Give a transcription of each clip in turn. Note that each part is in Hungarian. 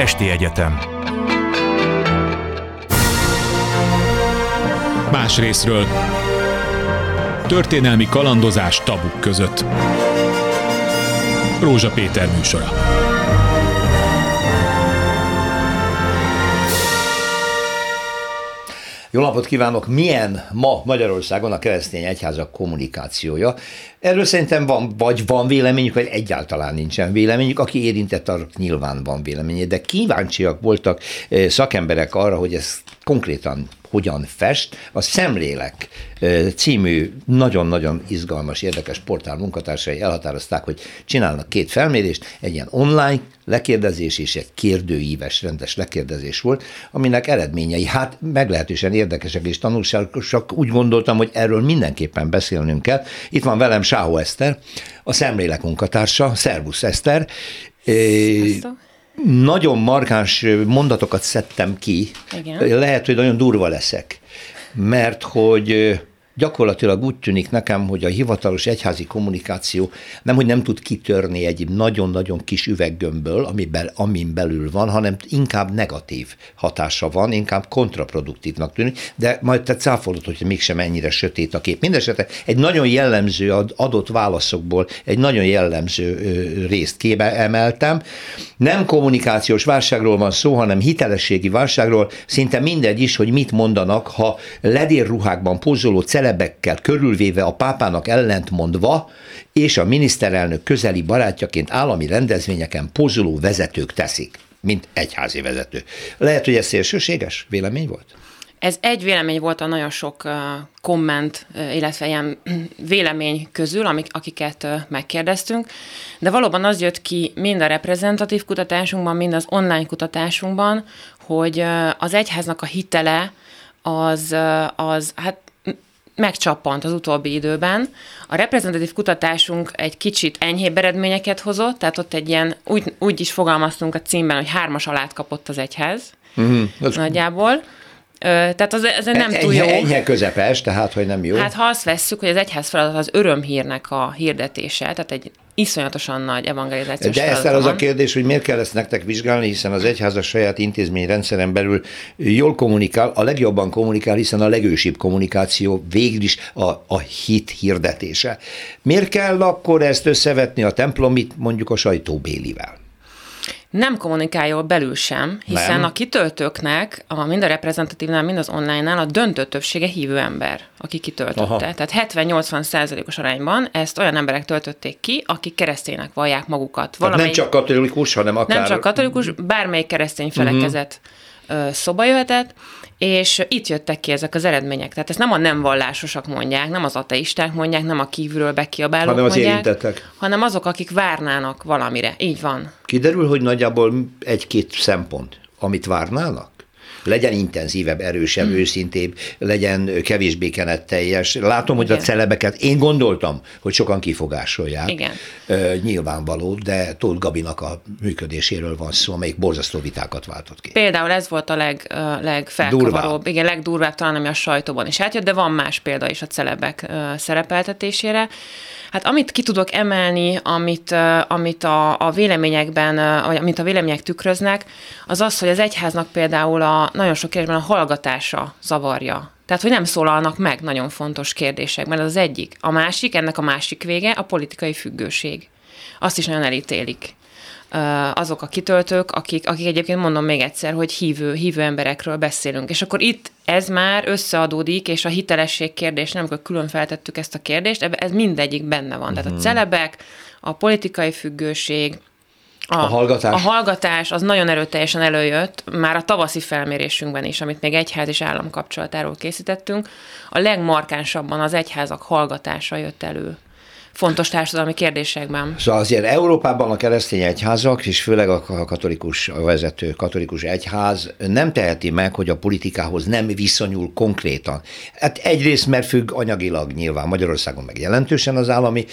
Esti Egyetem. Más részről. Történelmi kalandozás tabuk között. Rózsa Péter műsora. Jó napot kívánok! Milyen ma Magyarországon a keresztény egyházak kommunikációja? Erről szerintem van, vagy van véleményük, vagy egyáltalán nincsen véleményük. Aki érintett, arra nyilván van véleménye, de kíváncsiak voltak eh, szakemberek arra, hogy ez konkrétan hogyan fest. A Szemlélek című nagyon-nagyon izgalmas, érdekes portál munkatársai elhatározták, hogy csinálnak két felmérést, egy ilyen online lekérdezés és egy kérdőíves rendes lekérdezés volt, aminek eredményei hát meglehetősen érdekesek és tanulságosak. Úgy gondoltam, hogy erről mindenképpen beszélnünk kell. Itt van velem Sáhó Eszter, a Szemlélek munkatársa. Szervusz Eszter! Sziasztok nagyon markáns mondatokat szedtem ki. Igen. Lehet, hogy nagyon durva leszek, mert hogy gyakorlatilag úgy tűnik nekem, hogy a hivatalos egyházi kommunikáció nem, hogy nem tud kitörni egy nagyon-nagyon kis üveggömbből, amiben, amin belül van, hanem inkább negatív hatása van, inkább kontraproduktívnak tűnik, de majd te cáfolod, hogy mégsem ennyire sötét a kép. Mindenesetre egy nagyon jellemző adott válaszokból egy nagyon jellemző részt kébe emeltem. Nem kommunikációs válságról van szó, hanem hitelességi válságról. Szinte mindegy is, hogy mit mondanak, ha ledérruhákban pozoló celebekkel körülvéve a pápának ellentmondva, és a miniszterelnök közeli barátjaként állami rendezvényeken pozoló vezetők teszik, mint egyházi vezető. Lehet, hogy ez szélsőséges vélemény volt? Ez egy vélemény volt a nagyon sok komment, illetve ilyen vélemény közül, amik, akiket megkérdeztünk, de valóban az jött ki mind a reprezentatív kutatásunkban, mind az online kutatásunkban, hogy az egyháznak a hitele az, az hát megcsappant az utóbbi időben. A reprezentatív kutatásunk egy kicsit enyhébb eredményeket hozott, tehát ott egy ilyen, úgy, úgy is fogalmaztunk a címben, hogy hármas alát kapott az egyház. Mm-hmm. Nagyjából. Tehát az, ez nem túl jó. Enyhe közepes, tehát hogy nem jó. Hát ha azt vesszük, hogy az egyház feladat az örömhírnek a hirdetése, tehát egy iszonyatosan nagy evangelizációs De ezt az a kérdés, hogy miért kell ezt nektek vizsgálni, hiszen az egyház a saját intézményrendszeren belül jól kommunikál, a legjobban kommunikál, hiszen a legősibb kommunikáció végül is a, a hit hirdetése. Miért kell akkor ezt összevetni a templomit mondjuk a sajtóbélivel? Nem kommunikál jól belül sem, hiszen nem. a kitöltőknek, a, mind a reprezentatívnál, mind az online-nál a döntő többsége hívő ember, aki kitöltötte. Aha. Tehát 70-80 százalékos arányban ezt olyan emberek töltötték ki, akik kereszténynek vallják magukat. Valamelyik, nem csak katolikus, hanem akár... Nem csak katolikus, bármelyik keresztény felekezet uh-huh. szoba jöhetett, és itt jöttek ki ezek az eredmények. Tehát ezt nem a nem vallásosak mondják, nem az ateisták mondják, nem a kívülről bekiabálók hanem az mondják, érintettek. hanem azok, akik várnának valamire. Így van. Kiderül, hogy nagyjából egy-két szempont, amit várnának? Legyen intenzívebb, erősebb, hmm. őszintébb, legyen kevésbé kenetteljes. Látom, hogy Igen. a celebeket, én gondoltam, hogy sokan kifogásolják. Igen. Uh, nyilvánvaló, de Tóth Gabinak a működéséről van szó, amelyik borzasztó vitákat váltott ki. Például ez volt a leg, legfelkavaróbb, igen, legdurvább talán, ami a sajtóban is átjött, de van más példa is a celebek szerepeltetésére. Hát amit ki tudok emelni, amit, amit a, a véleményekben, vagy amit a vélemények tükröznek, az az, hogy az egyháznak például a nagyon sok kérdésben a hallgatása zavarja. Tehát, hogy nem szólalnak meg nagyon fontos kérdésekben, ez az egyik. A másik, ennek a másik vége a politikai függőség. Azt is nagyon elítélik azok a kitöltők, akik, akik egyébként mondom még egyszer, hogy hívő, hívő emberekről beszélünk. És akkor itt ez már összeadódik, és a hitelesség kérdés, nem amikor külön feltettük ezt a kérdést, ez mindegyik benne van. Tehát a mhm. celebek, a politikai függőség, a, a hallgatás. A hallgatás az nagyon erőteljesen előjött, már a tavaszi felmérésünkben is, amit még egyház és állam kapcsolatáról készítettünk, a legmarkánsabban az egyházak hallgatása jött elő fontos társadalmi kérdésekben. Szóval azért Európában a keresztény egyházak, és főleg a katolikus a vezető katolikus egyház nem teheti meg, hogy a politikához nem viszonyul konkrétan. Hát egyrészt, mert függ anyagilag nyilván Magyarországon meg jelentősen az állami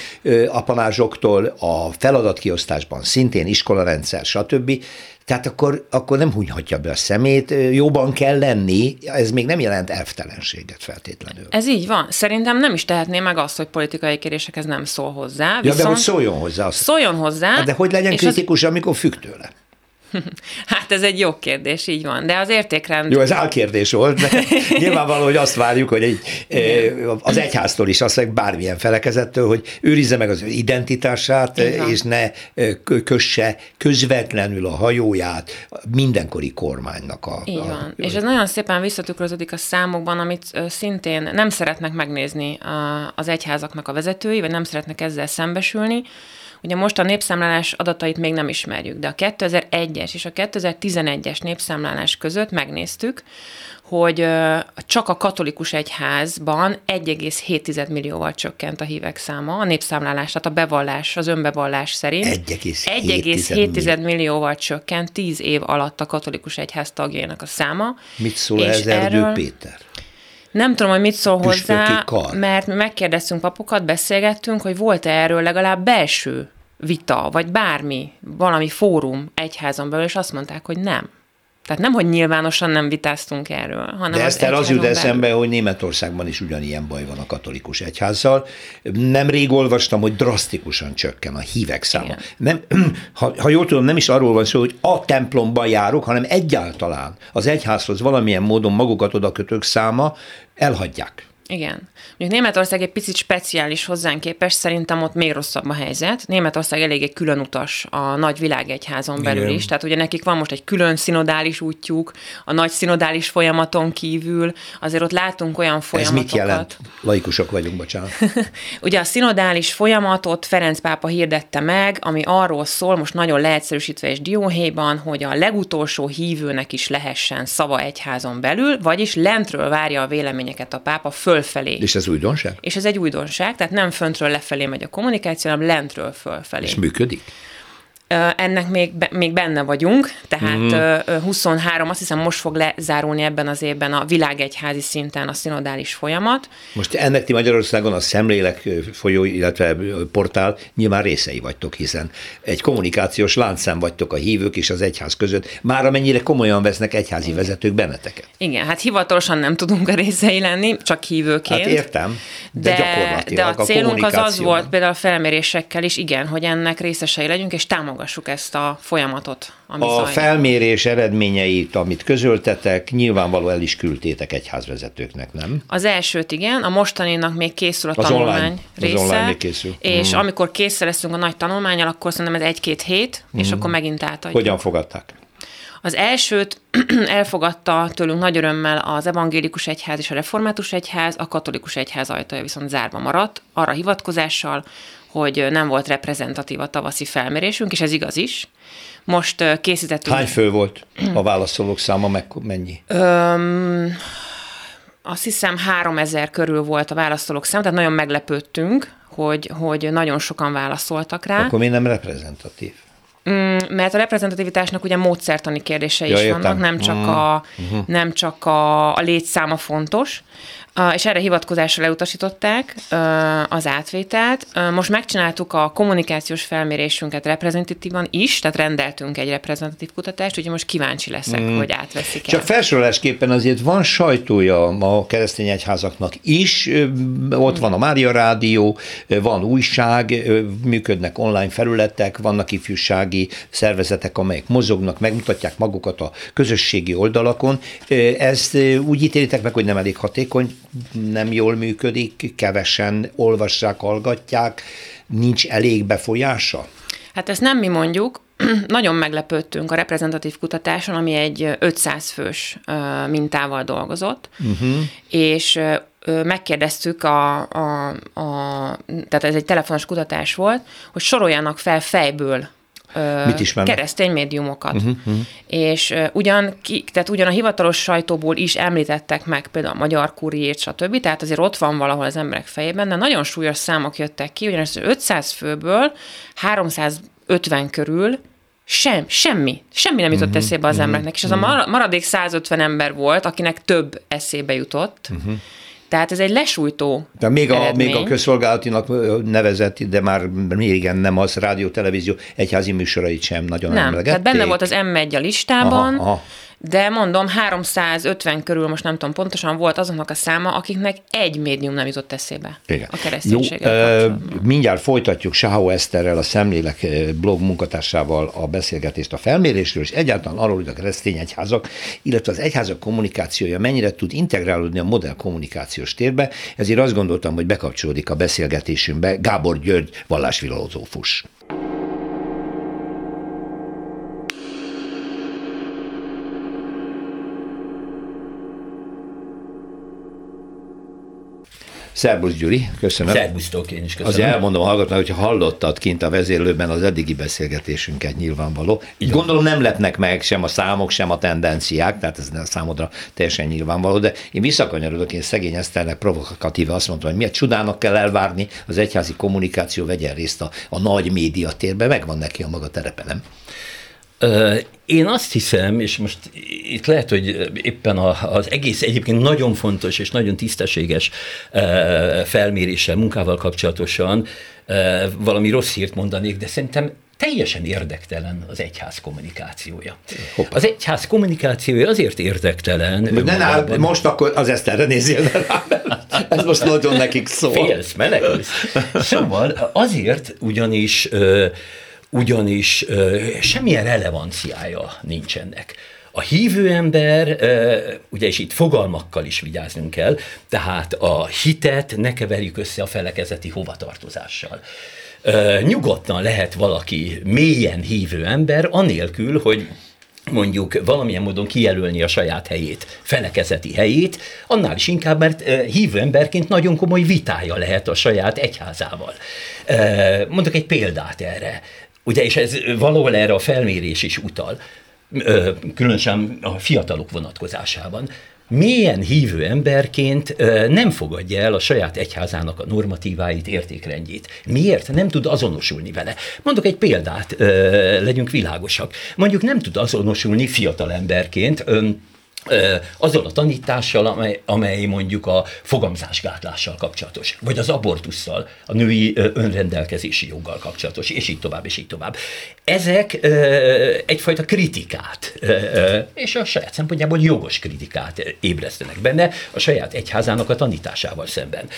apanázsoktól, a feladatkiosztásban szintén iskolarendszer, stb. Tehát akkor, akkor nem hunyhatja be a szemét, jóban kell lenni, ez még nem jelent elvtelenséget feltétlenül. Ez így van. Szerintem nem is tehetné meg azt, hogy politikai kérésekhez nem szól hozzá. Viszont ja, de hogy szóljon hozzá. Azt. Szóljon hozzá. Hát de hogy legyen kritikus, az... amikor függ tőle? Hát ez egy jó kérdés, így van. De az értékrend... Jó, ez álkérdés volt, de nyilvánvaló, hogy azt várjuk, hogy egy, az egyháztól is, azt bármilyen felekezettől, hogy őrizze meg az identitását, és ne kösse közvetlenül a hajóját mindenkori kormánynak a... Így van. A, és ez nagyon szépen visszatükröződik a számokban, amit szintén nem szeretnek megnézni az egyházaknak a vezetői, vagy nem szeretnek ezzel szembesülni, Ugye most a népszámlálás adatait még nem ismerjük, de a 2001-es és a 2011-es népszámlálás között megnéztük, hogy csak a katolikus egyházban 1,7 millióval csökkent a hívek száma, a népszámlálás, tehát a bevallás, az önbevallás szerint. 1,7 millióval csökkent 10 év alatt a katolikus egyház tagjainak a száma. Mit szól ez Erdő Péter? Nem tudom, hogy mit szól hozzá, mert mi megkérdeztünk papokat, beszélgettünk, hogy volt-e erről legalább belső vita, vagy bármi, valami fórum egyházon belül, és azt mondták, hogy nem. Tehát nem, hogy nyilvánosan nem vitáztunk erről, hanem De ezt az jut eszembe, hogy Németországban is ugyanilyen baj van a katolikus egyházzal. Nemrég olvastam, hogy drasztikusan csökken a hívek száma. Nem, ha, ha jól tudom, nem is arról van szó, hogy a templomban járok, hanem egyáltalán az egyházhoz valamilyen módon magukat oda kötők száma elhagyják. Igen. Mondjuk Németország egy picit speciális hozzánk képest, szerintem ott még rosszabb a helyzet. Németország eléggé külön utas a nagy világegyházon belül Igen. is, tehát ugye nekik van most egy külön szinodális útjuk, a nagy szinodális folyamaton kívül, azért ott látunk olyan folyamatokat. Ez mit jelent? Laikusok vagyunk, bocsánat. ugye a szinodális folyamatot Ferenc pápa hirdette meg, ami arról szól, most nagyon leegyszerűsítve és dióhéjban, hogy a legutolsó hívőnek is lehessen szava egyházon belül, vagyis lentről várja a véleményeket a pápa föl fölfelé. És ez újdonság? És ez egy újdonság, tehát nem föntről lefelé megy a kommunikáció, hanem lentről fölfelé. És működik? Ennek még, még benne vagyunk, tehát mm. 23, azt hiszem most fog lezárulni ebben az évben a világegyházi szinten a szinodális folyamat. Most ennek ti Magyarországon a szemlélek folyó, illetve portál nyilván részei vagytok, hiszen egy kommunikációs láncszem vagytok a hívők és az egyház között, már amennyire komolyan vesznek egyházi vezetők benneteket. Igen, hát hivatalosan nem tudunk a részei lenni, csak hívőként. Hát értem, de, de gyakorlatilag de a célunk a az az volt például a felmérésekkel is, igen, hogy ennek részesei legyünk, és támogassuk támogassuk ezt a folyamatot. Ami a zajlik. felmérés eredményeit, amit közöltetek, nyilvánvaló el is küldtétek egyházvezetőknek, nem? Az elsőt igen, a mostaninak még készül a az tanulmány online, része. Az online még készül. És hmm. amikor kész leszünk a nagy tanulmányal, akkor szerintem ez egy-két hét, és akkor megint átadjuk. Hogyan fogadták? Az elsőt elfogadta tőlünk nagy örömmel az evangélikus egyház és a református egyház, a katolikus egyház ajtaja viszont zárva maradt, arra hivatkozással, hogy nem volt reprezentatív a tavaszi felmérésünk, és ez igaz is. Most készítettünk... Hány fő volt a válaszolók száma, meg mennyi? Öm, azt hiszem 3000 körül volt a válaszolók száma, tehát nagyon meglepődtünk, hogy, hogy nagyon sokan válaszoltak rá. Akkor mi nem reprezentatív? Mm, mert a reprezentativitásnak ugye módszertani kérdései ja, is értem. vannak, nem csak, mm. a, uh-huh. nem csak a, a létszáma fontos és erre hivatkozással elutasították az átvételt. Most megcsináltuk a kommunikációs felmérésünket reprezentatívan is, tehát rendeltünk egy reprezentatív kutatást, úgyhogy most kíváncsi leszek, mm. hogy átveszik Csak felsorolásképpen azért van sajtója a keresztény egyházaknak is, ott van a Mária Rádió, van újság, működnek online felületek, vannak ifjúsági szervezetek, amelyek mozognak, megmutatják magukat a közösségi oldalakon. Ezt úgy ítélitek meg, hogy nem elég hatékony, nem jól működik, kevesen olvassák, hallgatják, nincs elég befolyása? Hát ezt nem mi mondjuk, nagyon meglepődtünk a reprezentatív kutatáson, ami egy 500 fős mintával dolgozott, uh-huh. és megkérdeztük, a, a, a, tehát ez egy telefonos kutatás volt, hogy soroljanak fel fejből Mit keresztény médiumokat. Uh-huh, uh-huh. És uh, ugyan, ki, tehát ugyan a hivatalos sajtóból is említettek meg például a Magyar Kuriért, stb., tehát azért ott van valahol az emberek fejében, de nagyon súlyos számok jöttek ki, ugyanis 500 főből 350 körül sem, semmi, semmi nem jutott uh-huh, eszébe az uh-huh, embereknek, és az uh-huh. a maradék 150 ember volt, akinek több eszébe jutott, uh-huh. Tehát ez egy lesújtó de még a, még a közszolgálatinak nevezett, de már régen nem az, rádió, televízió, egyházi műsorait sem nagyon nem, emlegették. tehát benne volt az M1 a listában, aha, aha. De mondom, 350 körül, most nem tudom pontosan, volt azoknak a száma, akiknek egy médium nem jutott eszébe Igen. a kereszténységgel Jó, mindjárt folytatjuk Sahau Eszterrel, a Szemlélek blog munkatársával a beszélgetést a felmérésről, és egyáltalán arról, hogy a keresztény egyházak, illetve az egyházak kommunikációja mennyire tud integrálódni a modern kommunikációs térbe, ezért azt gondoltam, hogy bekapcsolódik a beszélgetésünkbe Gábor György vallásfilozófus. Szerbusz Gyuri, köszönöm. Szerbusztok, én is köszönöm. Azért elmondom a hallgatónak, hogyha hallottad kint a vezérlőben az eddigi beszélgetésünket nyilvánvaló. Így gondolom nem lepnek meg sem a számok, sem a tendenciák, tehát ez a számodra teljesen nyilvánvaló, de én visszakanyarodok, én szegény Eszternek provokatíve azt mondtam, hogy miért csodának kell elvárni, az egyházi kommunikáció vegyen részt a, a nagy média térbe, megvan neki a maga terepe, nem? Én azt hiszem, és most itt lehet, hogy éppen az egész egyébként nagyon fontos és nagyon tisztességes felméréssel, munkával kapcsolatosan valami rossz hírt mondanék, de szerintem teljesen érdektelen az egyház kommunikációja. Hoppá. Az egyház kommunikációja azért érdektelen. Ne, ne, most akkor az Eszterre nézzél Ez most nagyon nekik szól. Félsz, menekülsz. Szóval azért ugyanis ugyanis semmilyen relevanciája nincs ennek. A hívő ember, ugye és itt fogalmakkal is vigyáznunk kell, tehát a hitet ne keverjük össze a felekezeti hovatartozással. Nyugodtan lehet valaki mélyen hívő ember, anélkül, hogy mondjuk valamilyen módon kijelölni a saját helyét, felekezeti helyét, annál is inkább, mert hívő emberként nagyon komoly vitája lehet a saját egyházával. Mondok egy példát erre. Ugye, és ez valahol erre a felmérés is utal, különösen a fiatalok vonatkozásában. Milyen hívő emberként nem fogadja el a saját egyházának a normatíváit, értékrendjét. Miért? Nem tud azonosulni vele. Mondok egy példát, legyünk világosak. Mondjuk nem tud azonosulni fiatal emberként, azzal a tanítással, amely, amely mondjuk a fogamzásgátlással kapcsolatos, vagy az abortussal, a női önrendelkezési joggal kapcsolatos, és így tovább, és így tovább. Ezek egyfajta kritikát, és a saját szempontjából jogos kritikát ébresztenek benne a saját egyházának a tanításával szemben.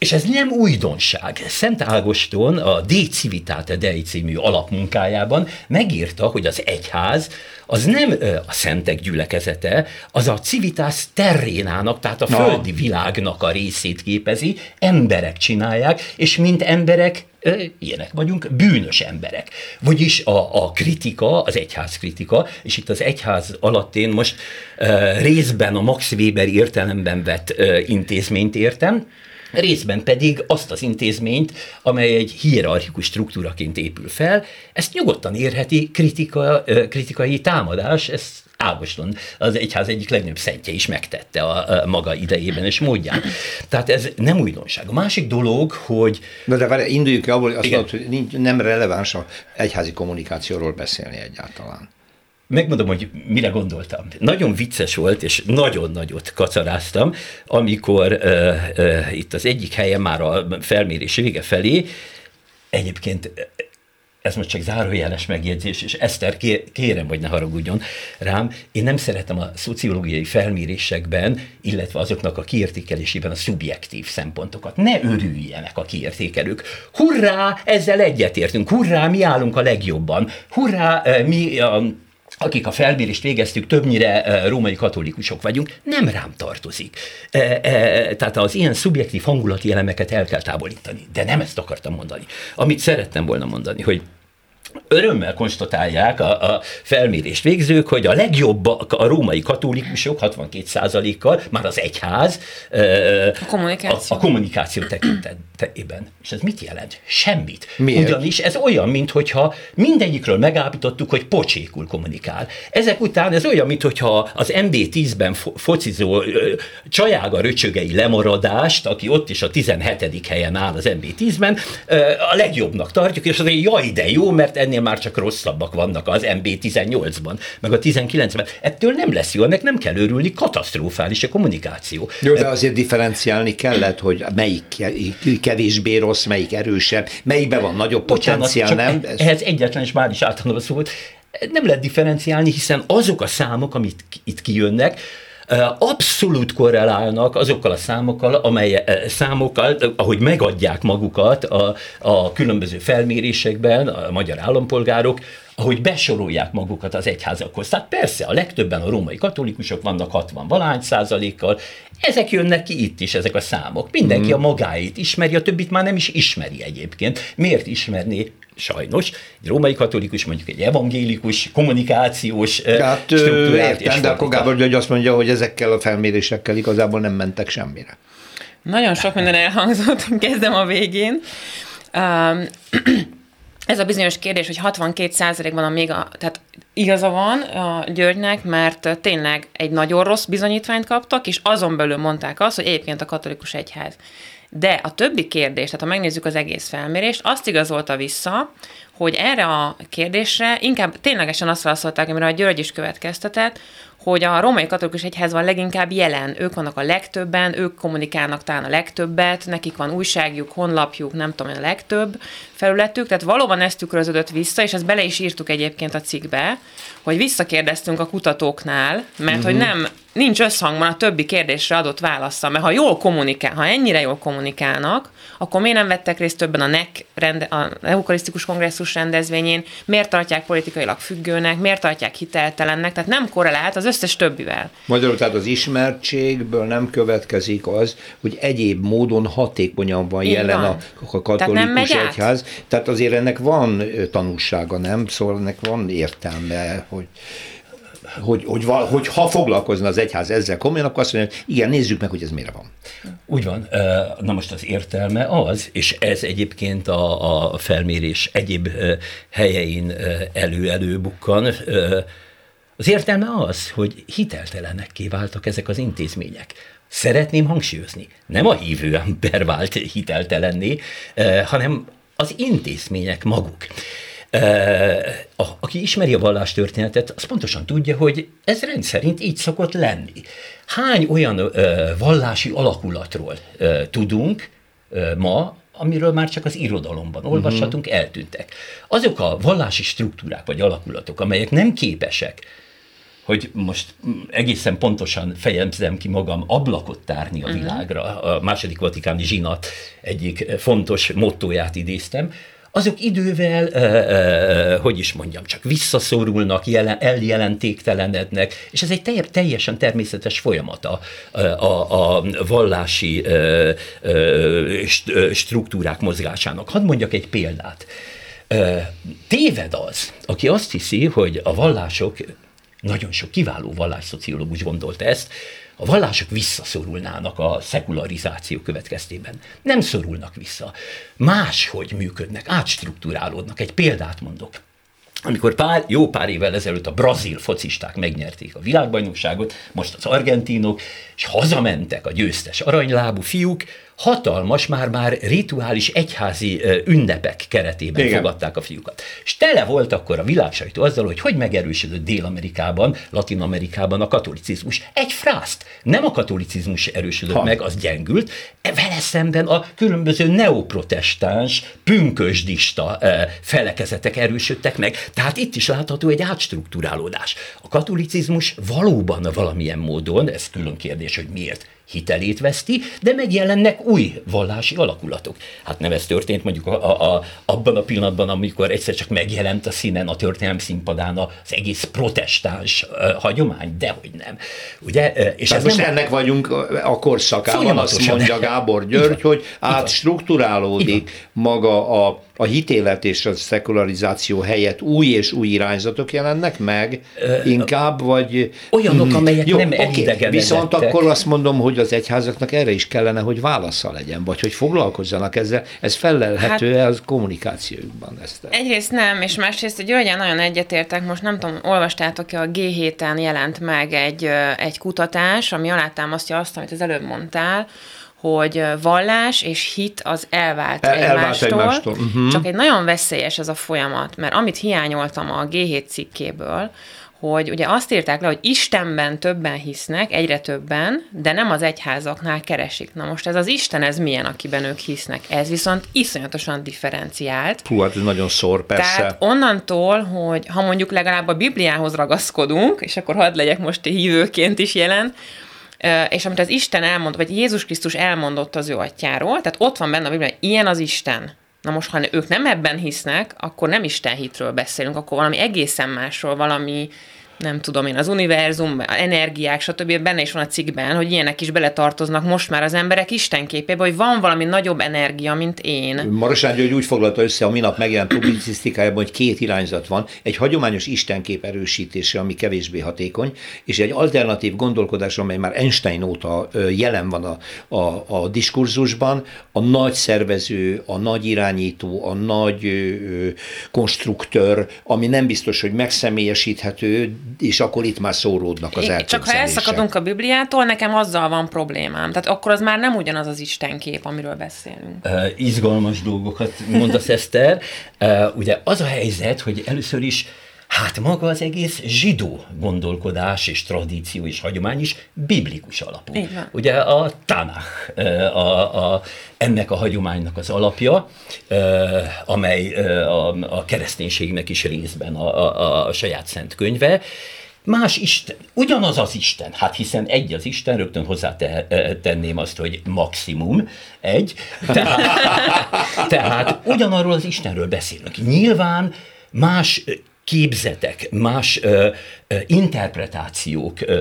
És ez nem újdonság. Szent Ágoston a De Civitate Dei című alapmunkájában megírta, hogy az egyház az nem a szentek gyülekezete, az a civitas terrénának, tehát a no. földi világnak a részét képezi, emberek csinálják, és mint emberek ilyenek vagyunk, bűnös emberek. Vagyis a, a kritika, az egyház kritika, és itt az egyház alatt én most uh, részben a Max Weber értelemben vett uh, intézményt értem, részben pedig azt az intézményt, amely egy hierarchikus struktúraként épül fel, ezt nyugodtan érheti kritika, kritikai támadás, ezt Ágoston, az egyház egyik legnagyobb szentje is megtette a, a maga idejében és módján. Tehát ez nem újdonság. A másik dolog, hogy... Na de várj, induljunk ki abból, azt mondod, hogy nem releváns a egyházi kommunikációról beszélni egyáltalán. Megmondom, hogy mire gondoltam. Nagyon vicces volt, és nagyon nagyot kacaráztam, amikor uh, uh, itt az egyik helyen már a felmérés vége felé, egyébként ez most csak zárójeles megjegyzés, és Eszter, kérem, hogy ne haragudjon rám, én nem szeretem a szociológiai felmérésekben, illetve azoknak a kiértékelésében a szubjektív szempontokat. Ne örüljenek a kiértékelők. Hurrá, ezzel egyetértünk, hurrá, mi állunk a legjobban, hurrá, mi a akik a felmérést végeztük, többnyire római katolikusok vagyunk, nem rám tartozik. Tehát az ilyen szubjektív hangulati elemeket el kell távolítani. De nem ezt akartam mondani. Amit szerettem volna mondani, hogy örömmel konstatálják a, a felmérést végzők, hogy a legjobb a római katolikusok 62%-kal, már az egyház a kommunikáció, a, a kommunikáció tekintetében. És ez mit jelent? Semmit. Miért? Ugyanis ez olyan, mintha mindegyikről megállapítottuk, hogy pocsékul kommunikál. Ezek után ez olyan, mintha az MB10-ben fo- focizó csajága röcsögei lemaradást, aki ott is a 17. helyen áll az MB10-ben, a legjobbnak tartjuk, és azért jaj, de jó, mert ennél már csak rosszabbak vannak az MB18-ban, meg a 19-ben. Ettől nem lesz jó, ennek nem kell örülni, katasztrofális a kommunikáció. Jó, de azért differenciálni kellett, hogy melyik kevésbé rossz, melyik erősebb, melyikben van nagyobb Bocsánat, potenciál, nem? Ehhez egyetlen és már is általában szólt, nem lehet differenciálni, hiszen azok a számok, amit itt kijönnek, abszolút korrelálnak azokkal a számokkal, amely számokkal, ahogy megadják magukat a, a különböző felmérésekben a magyar állampolgárok, ahogy besorolják magukat az egyházakhoz. Tehát persze, a legtöbben a római katolikusok vannak 60 valány százalékkal, ezek jönnek ki itt is, ezek a számok. Mindenki mm. a magáit ismeri, a többit már nem is ismeri egyébként. Miért ismerné sajnos, egy római katolikus, mondjuk egy evangélikus, kommunikációs hát, struktúrát. Értem, de akkor Gábor György azt mondja, hogy ezekkel a felmérésekkel igazából nem mentek semmire. Nagyon sok minden elhangzott, kezdem a végén. Um, ez a bizonyos kérdés, hogy 62% van a még a, tehát igaza van a Györgynek, mert tényleg egy nagyon rossz bizonyítványt kaptak, és azon belül mondták azt, hogy egyébként a katolikus egyház. De a többi kérdés, tehát ha megnézzük az egész felmérést, azt igazolta vissza, hogy erre a kérdésre inkább ténylegesen azt válaszolták, amire a György is következtetett, hogy a római katolikus egyház van leginkább jelen, ők vannak a legtöbben, ők kommunikálnak talán a legtöbbet, nekik van újságjuk, honlapjuk, nem tudom, a legtöbb felületük, tehát valóban ezt tükröződött vissza, és ezt bele is írtuk egyébként a cikkbe, hogy visszakérdeztünk a kutatóknál, mert uh-huh. hogy mhm. nem nincs összhangban a többi kérdésre adott válasza, mert ha jól kommunikál, ha ennyire jól kommunikálnak, akkor miért nem vettek részt többen a NEC, rende, a Eukarisztikus Kongresszus rendezvényén, miért tartják politikailag függőnek, miért tartják hiteltelennek, tehát nem korrelált az összes többivel. Magyarul tehát az ismertségből nem következik az, hogy egyéb módon hatékonyan van Így jelen van. a, a katolikus tehát egyház. Tehát azért ennek van tanulsága, nem? Szóval ennek van értelme, hogy hogy, hogy, hogy ha foglalkozna az egyház ezzel komolyan, akkor azt mondja, hogy igen, nézzük meg, hogy ez mire van. Úgy van. Na most az értelme az, és ez egyébként a, a felmérés egyéb helyein elő-elő bukkan, az értelme az, hogy hiteltelenekké váltak ezek az intézmények. Szeretném hangsúlyozni, nem a hívő ember vált hiteltelenné, hanem az intézmények maguk. A, aki ismeri a vallástörténetet, az pontosan tudja, hogy ez rendszerint így szokott lenni. Hány olyan ö, vallási alakulatról ö, tudunk ma, amiről már csak az irodalomban olvashatunk, uh-huh. eltűntek. Azok a vallási struktúrák vagy alakulatok, amelyek nem képesek hogy most egészen pontosan fejezem ki magam, ablakot tárni a uh-huh. világra. A második vatikáni zsinat egyik fontos mottóját idéztem, azok idővel, hogy is mondjam, csak visszaszorulnak, jelen, eljelentéktelenednek, és ez egy teljesen természetes folyamata a, a, vallási struktúrák mozgásának. Hadd mondjak egy példát. Téved az, aki azt hiszi, hogy a vallások nagyon sok kiváló vallásszociológus gondolta ezt, a vallások visszaszorulnának a szekularizáció következtében. Nem szorulnak vissza. Máshogy működnek, átstruktúrálódnak. Egy példát mondok. Amikor pár, jó pár évvel ezelőtt a brazil focisták megnyerték a világbajnokságot, most az argentinok, és hazamentek a győztes aranylábú fiúk, hatalmas, már-már rituális egyházi ünnepek keretében Igen. fogadták a fiúkat. És tele volt akkor a világsajtó azzal, hogy hogy megerősödött Dél-Amerikában, Latin-Amerikában a katolicizmus. Egy frászt. Nem a katolicizmus erősödött ha. meg, az gyengült, e vele szemben a különböző neoprotestáns, pünkösdista felekezetek erősödtek meg. Tehát itt is látható egy átstruktúrálódás. A katolicizmus valóban valamilyen módon, ez külön kérdés, hogy miért hitelét veszti, de megjelennek új vallási alakulatok. Hát nem ez történt mondjuk a, a, a, abban a pillanatban, amikor egyszer csak megjelent a színen a történelem színpadán az egész protestáns uh, hagyomány, dehogy nem. Ugye? És ez most nem ennek vagyunk a korszakában, azt mondja Gábor György, hogy átstruktúrálódik maga a a hitélet és a szekularizáció helyett új és új irányzatok jelennek meg inkább, vagy... Olyanok, amelyek jó, nem okay, Viszont akkor azt mondom, hogy az egyházaknak erre is kellene, hogy válasza legyen, vagy hogy foglalkozzanak ezzel. Ez felelhető-e hát, az kommunikációjukban? Ezt? Egyrészt nem, és másrészt Györgyen nagyon egyetértek, most nem tudom, olvastátok-e, a G7-en jelent meg egy, egy kutatás, ami alátámasztja azt, amit az előbb mondtál, hogy vallás és hit az elvált El, egymástól, egymástól. Uh-huh. csak egy nagyon veszélyes ez a folyamat, mert amit hiányoltam a G7 cikkéből, hogy ugye azt írták le, hogy Istenben többen hisznek, egyre többen, de nem az egyházaknál keresik. Na most ez az Isten, ez milyen, akiben ők hisznek? Ez viszont iszonyatosan differenciált. Hú, hát ez nagyon szor, persze. Tehát onnantól, hogy ha mondjuk legalább a Bibliához ragaszkodunk, és akkor hadd legyek most hívőként is jelen, és amit az Isten elmond, vagy Jézus Krisztus elmondott az ő atyáról, tehát ott van benne a Bibliában, ilyen az Isten. Na most, ha ők nem ebben hisznek, akkor nem Isten hitről beszélünk, akkor valami egészen másról, valami nem tudom én, az univerzum, energiák, stb. benne is van a cikkben, hogy ilyenek is beletartoznak most már az emberek Isten képébe, hogy van valami nagyobb energia, mint én. Marosán György úgy foglalta össze a minap megjelent publicisztikájában, hogy két irányzat van. Egy hagyományos istenkép erősítése, ami kevésbé hatékony, és egy alternatív gondolkodás, amely már Einstein óta jelen van a, a, a diskurzusban, a nagy szervező, a nagy irányító, a nagy ö, konstruktőr, ami nem biztos, hogy megszemélyesíthető, és akkor itt már szóródnak az elképzelések. Csak ha elszakadunk a Bibliától, nekem azzal van problémám. Tehát akkor az már nem ugyanaz az Istenkép, amiről beszélünk. Uh, izgalmas dolgokat mondasz, Eszter. Uh, ugye az a helyzet, hogy először is Hát maga az egész zsidó gondolkodás és tradíció és hagyomány is biblikus alapú. Ugye a Tanach a, a, ennek a hagyománynak az alapja, amely a, a kereszténységnek is részben a, a, a saját szent könyve, más Isten, ugyanaz az Isten, hát hiszen egy az Isten, rögtön hozzá te, tenném azt, hogy maximum egy, tehát, tehát ugyanarról az Istenről beszélünk. Nyilván más képzetek, más ö, ö, interpretációk ö,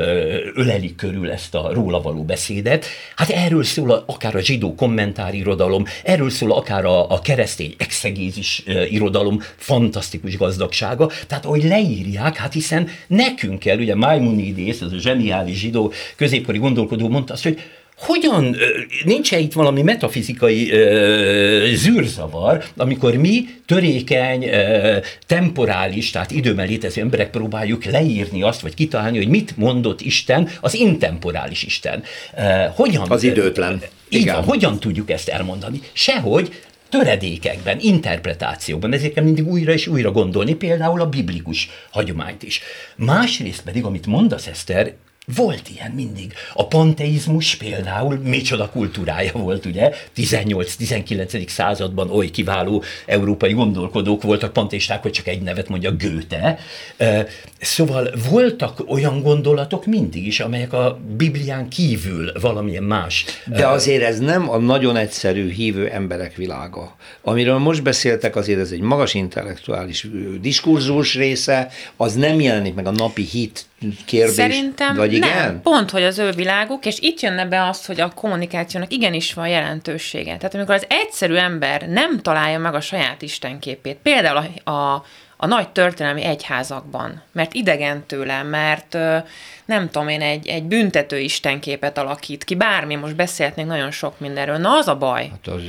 ölelik körül ezt a róla való beszédet. Hát erről szól akár a zsidó kommentárirodalom, erről szól akár a, a keresztény exegézis ö, irodalom fantasztikus gazdagsága. Tehát ahogy leírják, hát hiszen nekünk kell, ugye Maimonides, ez a zseniális zsidó középkori gondolkodó mondta azt, hogy hogyan, nincs -e itt valami metafizikai ö, zűrzavar, amikor mi törékeny, ö, temporális, tehát időben létező emberek próbáljuk leírni azt, vagy kitalálni, hogy mit mondott Isten, az intemporális Isten. Ö, hogyan, az időtlen. Így van, hogyan tudjuk ezt elmondani? Sehogy, töredékekben, interpretációban, ezért kell mindig újra és újra gondolni, például a biblikus hagyományt is. Másrészt pedig, amit mondasz, Eszter, volt ilyen mindig. A panteizmus például micsoda kultúrája volt, ugye? 18-19. században oly kiváló európai gondolkodók voltak panteisták, hogy csak egy nevet mondja Göte. Szóval voltak olyan gondolatok mindig is, amelyek a Biblián kívül valamilyen más. De azért ez nem a nagyon egyszerű hívő emberek világa. Amiről most beszéltek, azért ez egy magas intellektuális diskurzus része, az nem jelenik meg a napi hit kérdés? Szerintem vagy igen? nem. Pont, hogy az ő világuk, és itt jönne be az, hogy a kommunikációnak igenis van jelentősége. Tehát amikor az egyszerű ember nem találja meg a saját istenképét, például a, a a nagy történelmi egyházakban, mert idegen tőle, mert nem tudom én, egy, egy büntető istenképet alakít ki, bármi, most beszélhetnénk nagyon sok mindenről. Na, az a baj. Hát a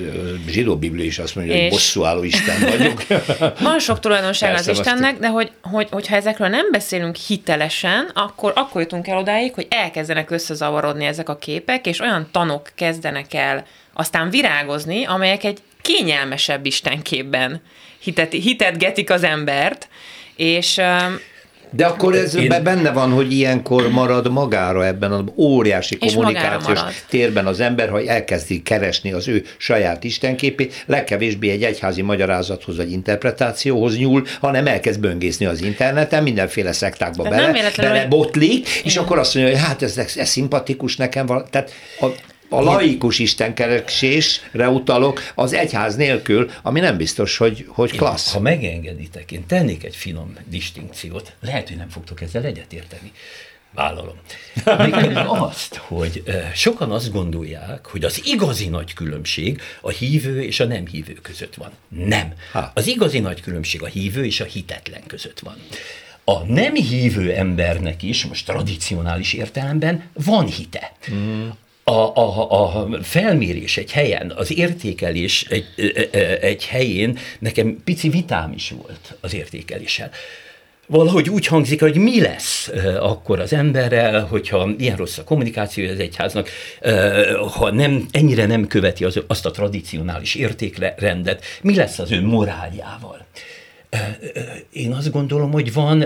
zsidó biblia is azt mondja, és... hogy bosszúálló Isten vagyunk. Van sok tulajdonság az Istennek, de hogy, hogy, hogyha ezekről nem beszélünk hitelesen, akkor, akkor jutunk el odáig, hogy elkezdenek összezavarodni ezek a képek, és olyan tanok kezdenek el aztán virágozni, amelyek egy kényelmesebb istenképben hitet, hitetgetik az embert, és de akkor ez Én... benne van, hogy ilyenkor marad magára ebben az óriási kommunikációs térben az ember, ha elkezdi keresni az ő saját istenképét, legkevésbé egy egyházi magyarázathoz vagy interpretációhoz nyúl, hanem elkezd böngészni az interneten, mindenféle szektákba De bele, bele botlik, és akkor azt mondja, hogy hát ez, ez, szimpatikus nekem van. Tehát a, a laikus istenkeresésre utalok az egyház nélkül, ami nem biztos, hogy, hogy klassz. Én, ha megengeditek, én tennék egy finom distinkciót. Lehet, hogy nem fogtok ezzel egyetérteni. Vállalom. Mégpedig azt, hogy sokan azt gondolják, hogy az igazi nagy különbség a hívő és a nem hívő között van. Nem. Az igazi nagy különbség a hívő és a hitetlen között van. A nem hívő embernek is, most tradicionális értelemben van hite. Mm a, a, a felmérés egy helyen, az értékelés egy, egy helyén nekem pici vitám is volt az értékeléssel. valahogy úgy hangzik, hogy mi lesz akkor az emberrel, hogyha ilyen rossz a kommunikáció az egyháznak, ha nem, ennyire nem követi az, azt a tradicionális értékrendet, mi lesz az ő moráljával. Én azt gondolom, hogy van,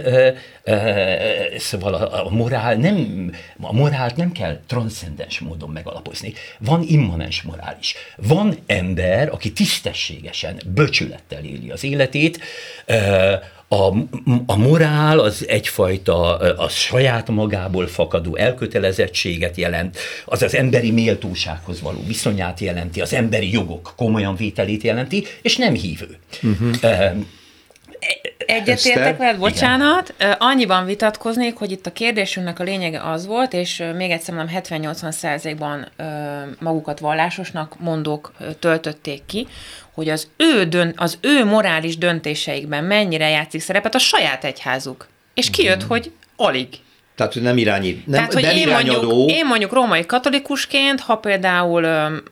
szóval a, morál nem, a morált nem kell transzcendens módon megalapozni. Van immanens morális. Van ember, aki tisztességesen, böcsülettel éli az életét, a, a morál az egyfajta a saját magából fakadó elkötelezettséget jelent, az az emberi méltósághoz való viszonyát jelenti, az emberi jogok komolyan vételét jelenti, és nem hívő. Uh-huh. Egyetértek veled, bocsánat. Igen. Annyiban vitatkoznék, hogy itt a kérdésünknek a lényege az volt, és még egyszer mondom, 70-80 százalékban magukat vallásosnak mondók töltötték ki, hogy az ő, dönt, az ő morális döntéseikben mennyire játszik szerepet a saját egyházuk. És kijött, mm. hogy alig. Tehát, hogy nem irányít, nem, Tehát, hogy nem én mondjuk, én mondjuk római katolikusként, ha például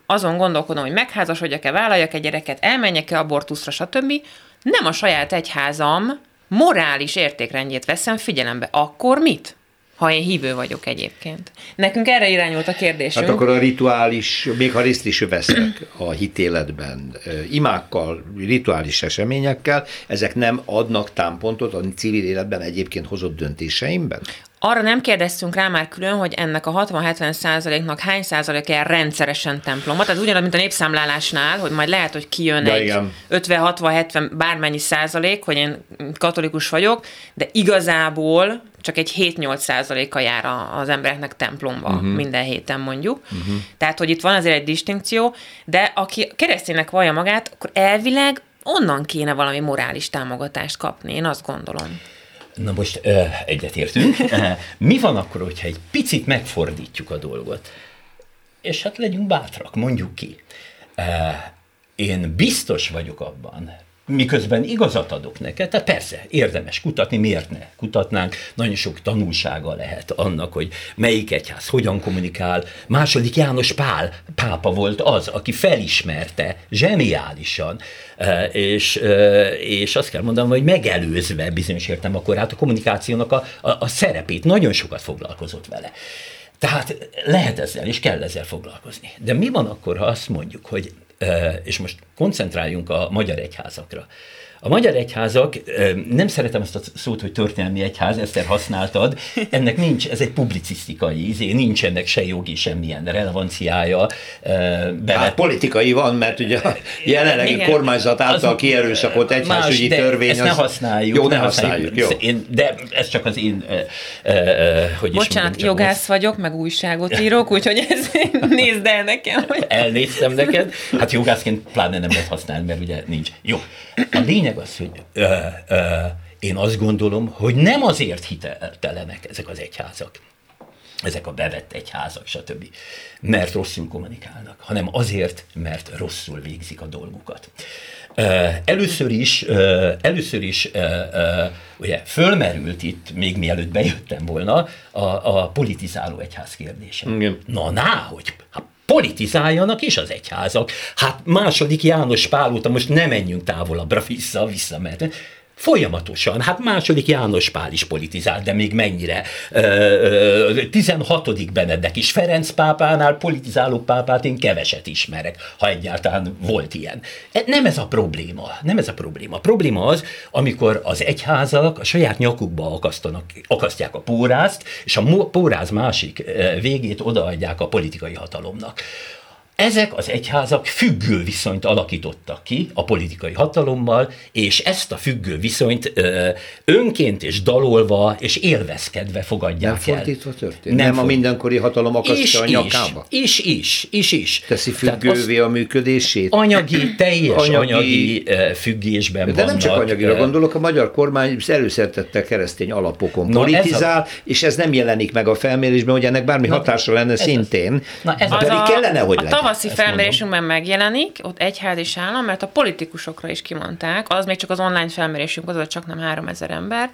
azon gondolkodom, hogy megházasodjak-e, vállaljak egy gyereket, elmenjek-e abortuszra, stb., nem a saját egyházam morális értékrendjét veszem figyelembe, akkor mit? Ha én hívő vagyok egyébként. Nekünk erre irányult a kérdésünk. Hát akkor a rituális, még ha részt is veszek a hitéletben, imákkal, rituális eseményekkel, ezek nem adnak támpontot a civil életben egyébként hozott döntéseimben? Arra nem kérdeztünk rá már külön, hogy ennek a 60-70 százaléknak hány százalék el rendszeresen templomba. Tehát ugyanaz, mint a népszámlálásnál, hogy majd lehet, hogy kijön de egy 50-60-70 bármennyi százalék, hogy én katolikus vagyok, de igazából csak egy 7-8 százaléka jár az embereknek templomba uh-huh. minden héten mondjuk. Uh-huh. Tehát, hogy itt van azért egy distinkció, de aki kereszténynek vallja magát, akkor elvileg onnan kéne valami morális támogatást kapni, én azt gondolom. Na most egyetértünk. Mi van akkor, hogyha egy picit megfordítjuk a dolgot? És hát legyünk bátrak, mondjuk ki. Én biztos vagyok abban, miközben igazat adok neked, tehát persze, érdemes kutatni, miért ne kutatnánk, nagyon sok tanulsága lehet annak, hogy melyik egyház hogyan kommunikál. Második János Pál pápa volt az, aki felismerte zseniálisan, e, és, e, és azt kell mondanom, hogy megelőzve bizonyos értem akkor hát a kommunikációnak a, a, a szerepét, nagyon sokat foglalkozott vele. Tehát lehet ezzel, és kell ezzel foglalkozni. De mi van akkor, ha azt mondjuk, hogy és most koncentráljunk a magyar egyházakra. A magyar egyházak, nem szeretem ezt a szót, hogy történelmi egyház, ezt használtad, ennek nincs, ez egy publicisztikai izé, nincs ennek se jogi, semmilyen relevanciája. Bele... Hát politikai van, mert ugye a jelenlegi Igen. kormányzat által az, kierőszakolt egyházügyi más, törvény. Ezt az... ne használjuk. Jó, ne használjuk. Jó. Én, de ez csak az én, hogy Bocsánat, is mondom, jogász most. vagyok, meg újságot írok, úgyhogy ez nézd el nekem. Hogy... Elnéztem neked. Hát jogászként pláne nem lehet használni, mert ugye nincs. Jó. A lényeg lényeg az, hogy ö, ö, én azt gondolom, hogy nem azért hiteltelenek ezek az egyházak, ezek a bevett egyházak, stb. Mert rosszul kommunikálnak, hanem azért, mert rosszul végzik a dolgukat. Először is, először is ugye fölmerült itt, még mielőtt bejöttem volna, a, a politizáló egyház kérdése. Igen. Na, hogy hát politizáljanak is az egyházak. Hát második János Pál óta most nem menjünk távolabbra vissza, vissza, mert Folyamatosan. Hát második János Pál is politizált, de még mennyire. 16. Benedek is. Ferenc pápánál politizáló pápát én keveset ismerek, ha egyáltalán volt ilyen. E, nem ez a probléma. Nem ez a probléma. A probléma az, amikor az egyházak a saját nyakukba akasztanak, akasztják a pórázt, és a póráz másik végét odaadják a politikai hatalomnak. Ezek az egyházak függő viszonyt alakítottak ki a politikai hatalommal, és ezt a függő viszonyt ö, önként és dalolva és élvezkedve fogadják Nem fordítva történt? Nem, nem a mindenkori hatalom akasztja a nyakába? Is, is, is, is. Teszi függővé a működését? Anyagi, teljes anyagi, anyagi függésben De vannak. nem csak anyagira gondolok, a magyar kormány előszertette keresztény alapokon Na politizál, ez a... és ez nem jelenik meg a felmérésben, hogy ennek bármi Na, hatása lenne szintén. Az. Na ez az a, kellene, hogy legyen tavaszi felmérésünkben megjelenik, ott egyház és állam, mert a politikusokra is kimondták, az még csak az online felmérésünk, az csak nem 3000 ember,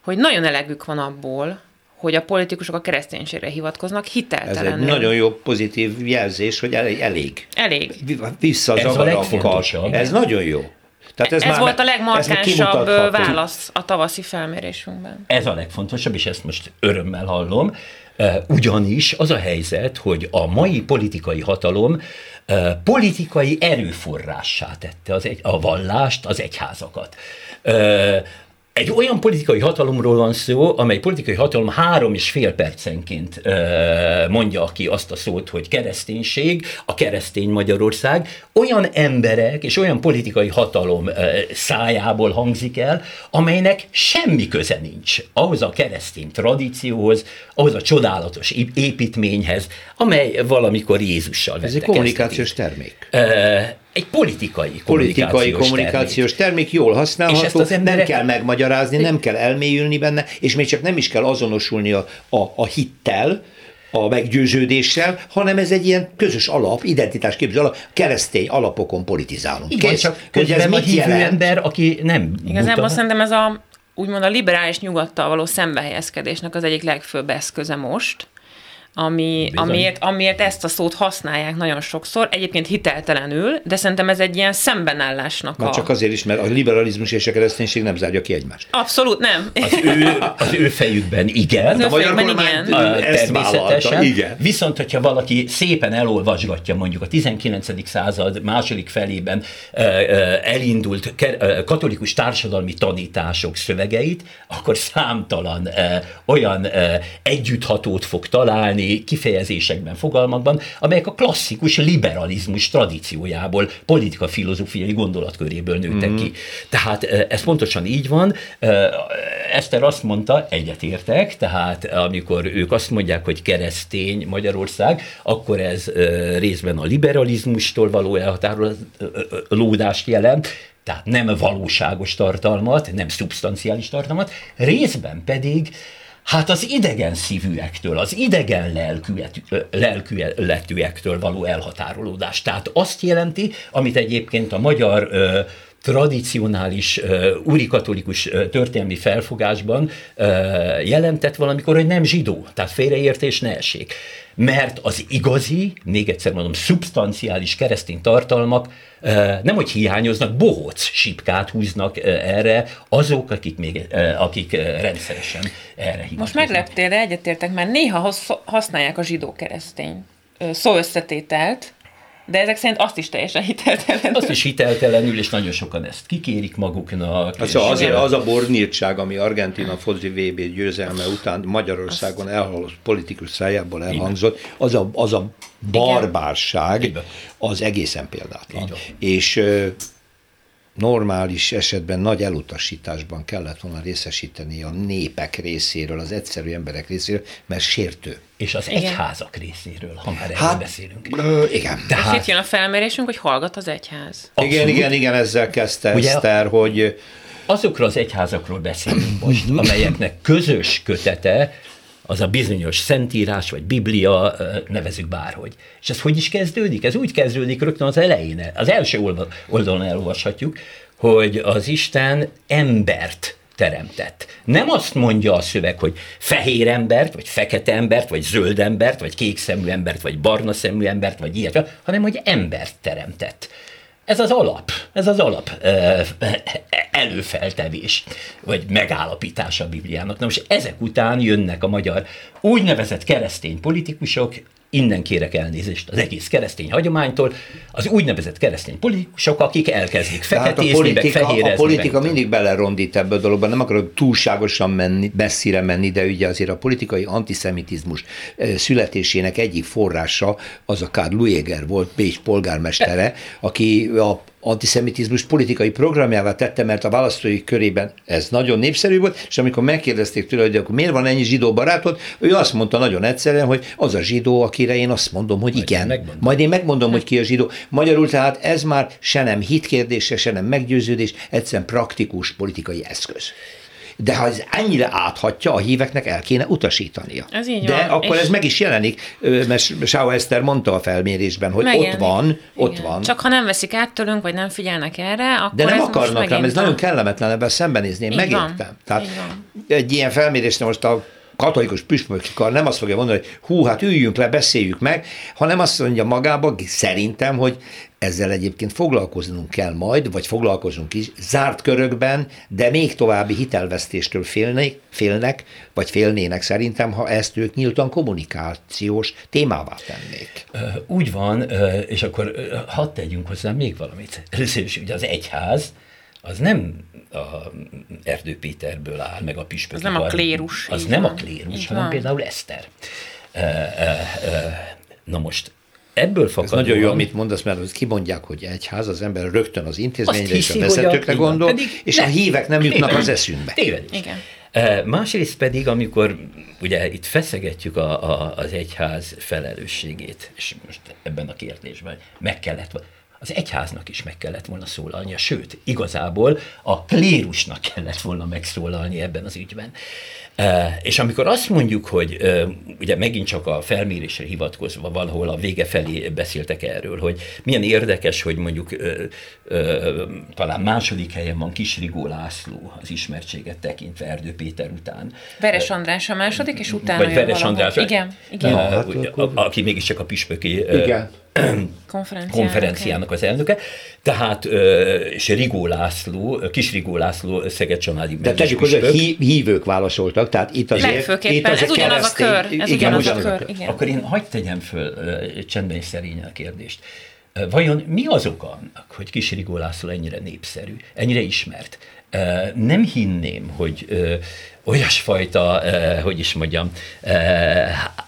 hogy nagyon elegük van abból, hogy a politikusok a kereszténységre hivatkoznak hiteltelenül. Ez egy nagyon jó pozitív jelzés, hogy elég. Elég. Vissza az Ez, a ez nagyon jó. Tehát ez, ez már, volt a legmarkánsabb válasz a tavaszi felmérésünkben. Ez a legfontosabb, és ezt most örömmel hallom, ugyanis az a helyzet, hogy a mai politikai hatalom politikai erőforrássá tette az egy, a vallást, az egyházakat egy olyan politikai hatalomról van szó, amely politikai hatalom három és fél percenként ö, mondja ki azt a szót, hogy kereszténység, a keresztény Magyarország, olyan emberek és olyan politikai hatalom ö, szájából hangzik el, amelynek semmi köze nincs ahhoz a keresztény tradícióhoz, ahhoz a csodálatos építményhez, amely valamikor Jézussal Ez egy kommunikációs termék. Ö, egy politikai kommunikációs, politikai kommunikációs termék. termék, jól használható, és ezt az emberek... nem kell megmagyarázni, nem kell elmélyülni benne, és még csak nem is kell azonosulni a, a, a hittel, a meggyőződéssel, hanem ez egy ilyen közös alap, identitásképző alap, keresztény alapokon politizálunk. Igen, Kész, csak hogy ez mit hívő ember, aki nem Igazából szerintem ez a úgymond a liberális nyugattal való szembehelyezkedésnek az egyik legfőbb eszköze most, ami, amiért, amiért ezt a szót használják nagyon sokszor, egyébként hiteltelenül, de szerintem ez egy ilyen szembenállásnak Már a... csak azért is, mert a liberalizmus és a kereszténység nem zárja ki egymást. Abszolút nem. Az ő, az ő fejükben igen. Az ő fejükben igen. A, természetesen. igen. Viszont, hogyha valaki szépen elolvasgatja mondjuk a 19. század második felében elindult katolikus társadalmi tanítások szövegeit, akkor számtalan olyan együtthatót fog találni, használni kifejezésekben, fogalmakban, amelyek a klasszikus liberalizmus tradíciójából, politika filozófiai gondolatköréből nőttek mm. ki. Tehát ez pontosan így van. Eszter azt mondta, egyetértek, tehát amikor ők azt mondják, hogy keresztény Magyarország, akkor ez részben a liberalizmustól való elhatárolódást jelent, tehát nem valóságos tartalmat, nem szubstanciális tartalmat, részben pedig Hát az idegen szívűektől, az idegen lelkületűektől való elhatárolódás. Tehát azt jelenti, amit egyébként a magyar ö, tradicionális urikatolikus uh, történelmi felfogásban jelentett valamikor, hogy nem zsidó, tehát félreértés ne essék. Mert az igazi, még egyszer mondom, szubstanciális keresztény tartalmak nem hogy hiányoznak, bohóc sipkát húznak erre azok, akik, még, akik rendszeresen erre hiányoznak. Most megleptél, de egyetértek, mert néha használják a zsidó-keresztény szó összetételt, de ezek szerint azt is teljesen hiteltelenül. Azt is hiteltelenül, és nagyon sokan ezt kikérik maguknak. Az, a, azért az a bornyírtság, ami Argentina foci VB győzelme után Magyarországon elhallott politikus szájából elhangzott, az a, az a barbárság, az egészen példátlan. És normális esetben nagy elutasításban kellett volna részesíteni a népek részéről, az egyszerű emberek részéről, mert sértő. És az igen. egyházak részéről, ha már hát, beszélünk. Ö, igen. Tehát, és itt jön a felmérésünk, hogy hallgat az egyház. Abszolút. Igen, igen, igen, ezzel kezdte Ugye, Eszter, hogy... Azokról az egyházakról beszélünk most, amelyeknek közös kötete az a bizonyos szentírás, vagy biblia, nevezük bárhogy. És ez hogy is kezdődik? Ez úgy kezdődik rögtön az elején. Az első oldalon elolvashatjuk, hogy az Isten embert teremtett. Nem azt mondja a szöveg, hogy fehér embert, vagy fekete embert, vagy zöld embert, vagy kék szemű embert, vagy barna szemű embert, vagy ilyet, hanem hogy embert teremtett. Ez az alap, ez az alap előfeltevés, vagy megállapítás a Bibliának. Na most ezek után jönnek a magyar úgynevezett keresztény politikusok, innen kérek elnézést az egész keresztény hagyománytól, az úgynevezett keresztény politikusok, akik elkezdik feketézni, a politika, meg fehérezni. A politika meg mindig belerondít ebbe a dologba, nem akarok túlságosan menni, messzire menni, de ugye azért a politikai antiszemitizmus születésének egyik forrása az a Karl Lueger volt, Bécs polgármestere, aki a antiszemitizmus politikai programjává tette, mert a választói körében ez nagyon népszerű volt, és amikor megkérdezték tőle, hogy akkor miért van ennyi zsidó barátod, ő azt mondta nagyon egyszerűen, hogy az a zsidó, akire én azt mondom, hogy Majd igen. Én Majd én megmondom, hogy ki a zsidó. Magyarul tehát ez már se nem hitkérdése, se nem meggyőződés, egyszerűen praktikus politikai eszköz de ha ez ennyire áthatja, a híveknek el kéne utasítania. Ez így de van. akkor ez meg is jelenik, mert Sáó Eszter mondta a felmérésben, hogy Megjelenik. ott van, ott Igen. van. Csak ha nem veszik át tőlünk, vagy nem figyelnek erre, akkor De nem ez akarnak rám, ez nagyon kellemetlen ebben szembenézni, én így megértem. Van. Tehát egy ilyen felmérésre most a katolikus püspökikar nem azt fogja mondani, hogy hú, hát üljünk le, beszéljük meg, hanem azt mondja magába, szerintem, hogy ezzel egyébként foglalkoznunk kell majd, vagy foglalkozunk is, zárt körökben, de még további hitelvesztéstől félnek, félnek, vagy félnének szerintem, ha ezt ők nyíltan kommunikációs témává tennék. Úgy van, és akkor hadd tegyünk hozzá még valamit. Először is ugye az egyház, az nem a Erdő Péterből áll, meg a püspök. Az nem a klérus. Az nem van. a klérus, hanem például Eszter. Na most Ebből fakadóan... Ez nagyon jó, amit mondasz, mert kimondják, hogy egyház, az ember rögtön az intézményre és a vezetőkre gondol, pedig és ne, a hívek nem jutnak az eszünkbe. Tévedés. Igen. Másrészt pedig, amikor ugye itt feszegetjük a, a, az egyház felelősségét, és most ebben a kérdésben meg kellett, az egyháznak is meg kellett volna szólalnia, sőt, igazából a klérusnak kellett volna megszólalni ebben az ügyben. És amikor azt mondjuk, hogy ugye megint csak a felmérésre hivatkozva valahol a vége felé beszéltek erről, hogy milyen érdekes, hogy mondjuk talán második helyen van Kisrigó László az ismertséget tekintve Erdő Péter után. Veres András a második, és utána Vagy Veres András. Igen, igen. A, hát, a, a, aki mégiscsak a püspöki igen konferenciának, konferenciának az elnöke. Tehát, és Rigó László, Kis Rigó László Szeged Csanádi De tegyük hogy hívők válaszoltak, tehát itt azért... Legfőképpen, itt azért ez ugyanaz a kör. Ez igen, ugyanaz, ugyanaz a kör. Igen. Akkor én hagyd tegyem föl csendben és szerényen a kérdést. Vajon mi az oka annak, hogy Kis Rigó László ennyire népszerű, ennyire ismert? Nem hinném, hogy olyasfajta, hogy is mondjam,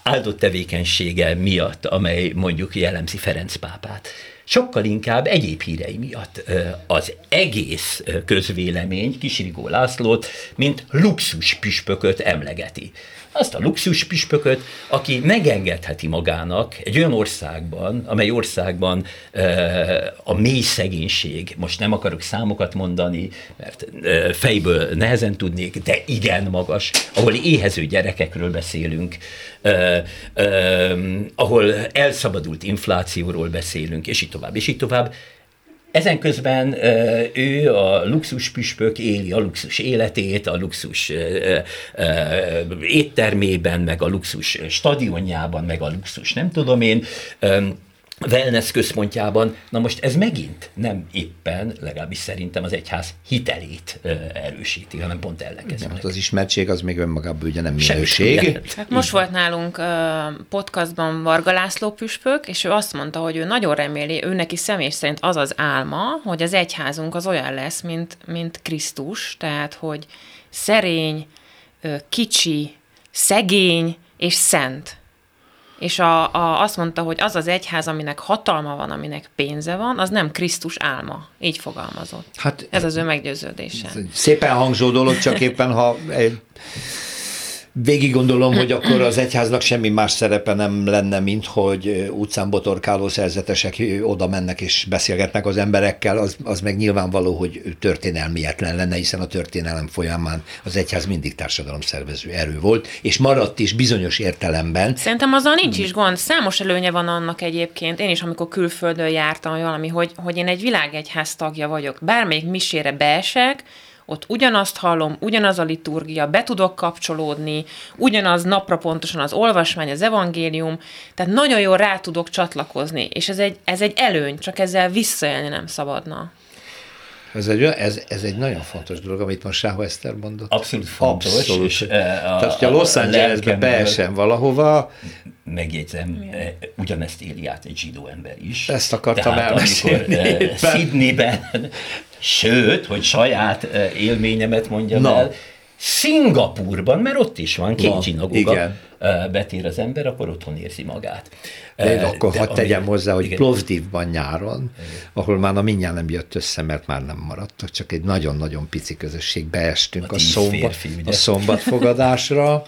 áldott tevékenysége miatt, amely mondjuk jellemzi Ferenc pápát sokkal inkább egyéb hírei miatt az egész közvélemény Kisrigó Lászlót, mint luxus püspököt emlegeti azt a luxus püspököt, aki megengedheti magának egy olyan országban, amely országban a mély szegénység, most nem akarok számokat mondani, mert fejből nehezen tudnék, de igen magas, ahol éhező gyerekekről beszélünk, ahol elszabadult inflációról beszélünk, és így tovább, és így tovább, ezen közben ő a luxus püspök éli a luxus életét, a luxus éttermében, meg a luxus stadionjában, meg a luxus nem tudom én, wellness központjában. Na most ez megint nem éppen, legalábbis szerintem az egyház hitelét erősíti, hanem pont ellenkezőleg. Hát az ismertség az még önmagában ugye nem minőség. Hát most volt nálunk podcastban Varga László püspök, és ő azt mondta, hogy ő nagyon reméli, ő neki személy szerint az az álma, hogy az egyházunk az olyan lesz, mint, mint Krisztus, tehát hogy szerény, kicsi, szegény és szent és a, a, azt mondta, hogy az az egyház, aminek hatalma van, aminek pénze van, az nem Krisztus álma. Így fogalmazott. Hát, Ez az ő meggyőződése. Szépen hangzó dolog, csak éppen ha egy végig gondolom, hogy akkor az egyháznak semmi más szerepe nem lenne, mint hogy utcán botorkáló szerzetesek oda mennek és beszélgetnek az emberekkel, az, az meg nyilvánvaló, hogy történelmietlen lenne, hiszen a történelem folyamán az egyház mindig társadalomszervező erő volt, és maradt is bizonyos értelemben. Szerintem azzal nincs is gond. Számos előnye van annak egyébként. Én is, amikor külföldön jártam, valami, hogy, hogy én egy világegyház tagja vagyok. Bármelyik misére beesek, ott ugyanazt hallom, ugyanaz a liturgia, be tudok kapcsolódni, ugyanaz napra pontosan az olvasmány, az evangélium, tehát nagyon jól rá tudok csatlakozni, és ez egy, ez egy előny, csak ezzel visszaélni nem szabadna. Ez egy, ez, ez egy nagyon fontos dolog, amit most Sáho Eszter mondott. Abszolút fontos. Abszolút. És, e, a, Tehát, hogyha Los Angelesbe beesem valahova... Megjegyzem, e, ugyanezt éli át egy zsidó ember is. Ezt akartam Tehát, elmesélni. Amikor e, Sydneyben Sőt, hogy saját élményemet mondjam Na. el, Szingapurban, mert ott is van két zsinagoga, betér az ember, akkor otthon érzi magát. De, de akkor hadd tegyem hozzá, hogy igen. Plovdivban nyáron, igen. ahol már a mindjárt nem jött össze, mert már nem maradtak, csak egy nagyon-nagyon pici közösség beestünk a, a, szombat, férfi, a szombatfogadásra,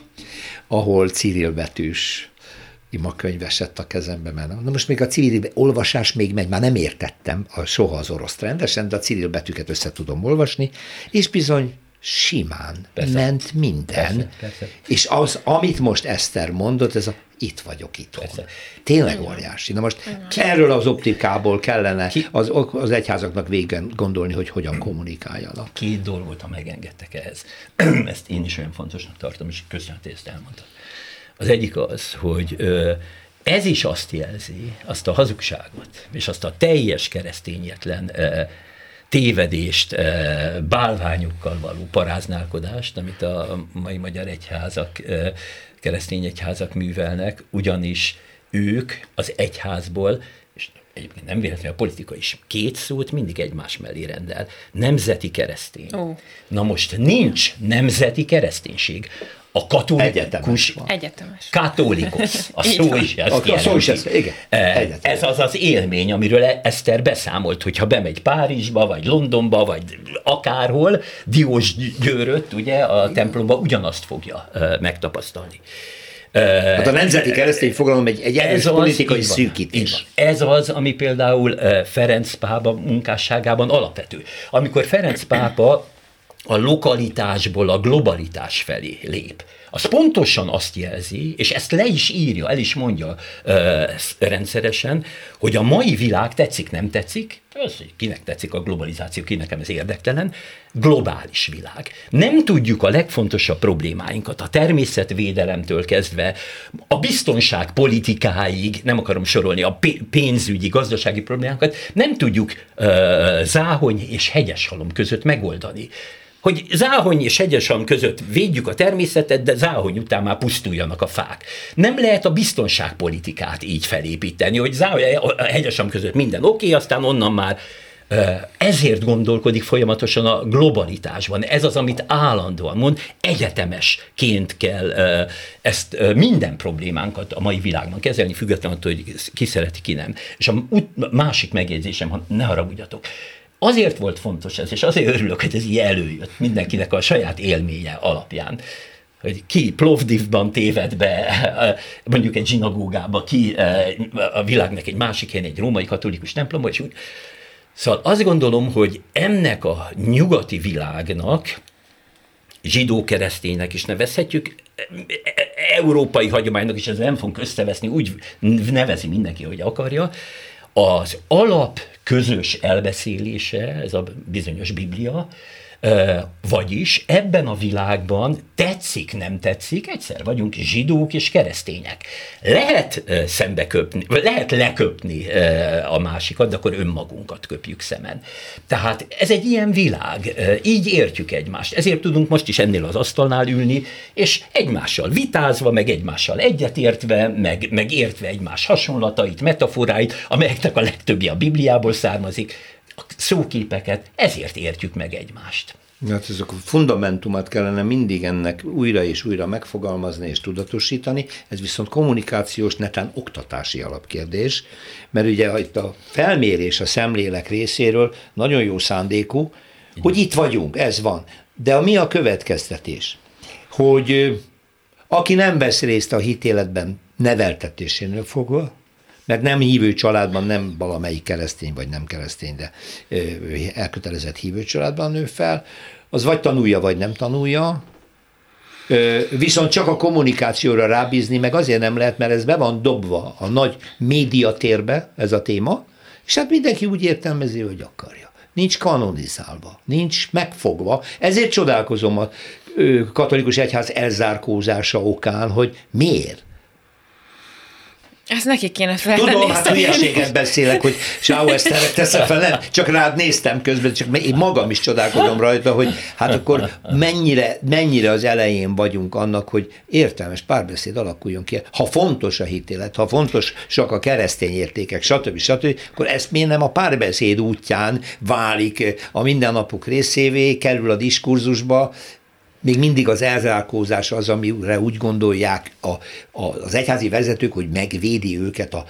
ahol Cyril betűs imakönyv esett a kezembe, mert na most még a civil olvasás még megy, már nem értettem a, soha az oroszt rendesen, de a civil betűket össze tudom olvasni, és bizony simán persze. ment minden. Persze, persze. És az, amit most Eszter mondott, ez a itt vagyok itt. Tényleg óriási. Na most erről az optikából kellene az, az egyházaknak végen gondolni, hogy hogyan kommunikáljanak. Két dolgot, ha megengedtek ehhez. Ezt én is olyan fontosnak tartom, és köszönöm, hogy ezt elmondtad. Az egyik az, hogy ez is azt jelzi, azt a hazugságot, és azt a teljes keresztényetlen tévedést, bálványokkal való paráználkodást, amit a mai magyar egyházak, keresztény egyházak művelnek, ugyanis ők az egyházból és egyébként nem véletlenül a politika is két szót mindig egymás mellé rendel. Nemzeti keresztény. Oh. Na most nincs nemzeti kereszténység a katolikus, Egyetemes. katolikus, a szó is ezt A szó is ezt, igen. Egyetemes. Ez az az élmény, amiről Eszter beszámolt, hogyha bemegy Párizsba, vagy Londonba, vagy akárhol, Diós győrött, ugye, a templomba ugyanazt fogja megtapasztalni. Hát a nemzeti keresztény fogalom egy, egy erős politikai szűkítés. Ez az, ami például Ferenc pápa munkásságában alapvető. Amikor Ferenc pápa a lokalitásból a globalitás felé lép. Az pontosan azt jelzi, és ezt le is írja, el is mondja ö, rendszeresen, hogy a mai világ tetszik, nem tetszik, az, kinek tetszik a globalizáció, ki nekem ez érdektelen, globális világ. Nem tudjuk a legfontosabb problémáinkat, a természetvédelemtől kezdve, a biztonság politikáig, nem akarom sorolni, a pénzügyi, gazdasági problémákat, nem tudjuk ö, záhony és hegyeshalom között megoldani hogy záhony és hegyesam között védjük a természetet, de záhony után már pusztuljanak a fák. Nem lehet a biztonságpolitikát így felépíteni, hogy záhony, a hegyesam között minden oké, aztán onnan már ezért gondolkodik folyamatosan a globalitásban. Ez az, amit állandóan mond, egyetemesként kell ezt minden problémánkat a mai világban kezelni, függetlenül attól, hogy ki szereti, ki nem. És a másik megjegyzésem, ha ne haragudjatok, Azért volt fontos ez, és azért örülök, hogy ez így előjött mindenkinek a saját élménye alapján hogy ki Plovdivban téved be, mondjuk egy zsinagógába, ki a világnak egy másik helyen, egy római katolikus templomba, és úgy. Szóval azt gondolom, hogy ennek a nyugati világnak, zsidó-kereszténynek is nevezhetjük, európai hagyománynak is ez nem fogunk összeveszni, úgy nevezi mindenki, hogy akarja, az alap közös elbeszélése, ez a bizonyos Biblia, vagyis ebben a világban tetszik, nem tetszik, egyszer vagyunk zsidók és keresztények. Lehet szembe köpni, lehet leköpni a másikat, de akkor önmagunkat köpjük szemen. Tehát ez egy ilyen világ, így értjük egymást. Ezért tudunk most is ennél az asztalnál ülni, és egymással vitázva, meg egymással egyetértve, meg, meg értve egymás hasonlatait, metaforáit, amelyeknek a legtöbbje a Bibliából származik, a szóképeket, ezért értjük meg egymást. Hát ez a fundamentumát kellene mindig ennek újra és újra megfogalmazni és tudatosítani, ez viszont kommunikációs, netán oktatási alapkérdés, mert ugye itt a felmérés a szemlélek részéről nagyon jó szándékú, hogy itt vagyunk, ez van. De a mi a következtetés? Hogy aki nem vesz részt a hitéletben neveltetésénél fogva, mert nem hívő családban, nem valamelyik keresztény vagy nem keresztény, de elkötelezett hívő családban nő fel, az vagy tanulja, vagy nem tanulja, Viszont csak a kommunikációra rábízni meg azért nem lehet, mert ez be van dobva a nagy médiatérbe, ez a téma, és hát mindenki úgy értelmezi, hogy akarja. Nincs kanonizálva, nincs megfogva. Ezért csodálkozom a katolikus egyház elzárkózása okán, hogy miért? Ezt neki kéne feltenni. Tudom, hát hülyeséget beszélek, hogy Eszterre teszem fel, nem, csak rád néztem közben, csak én magam is csodálkozom rajta, hogy hát akkor mennyire, mennyire az elején vagyunk annak, hogy értelmes párbeszéd alakuljon ki. Ha fontos a hitélet, ha fontos csak a keresztény értékek, stb. stb., akkor ezt miért nem a párbeszéd útján válik a mindennapok részévé, kerül a diskurzusba, még mindig az elzárkózás az, amire úgy gondolják a, a, az egyházi vezetők, hogy megvédi őket a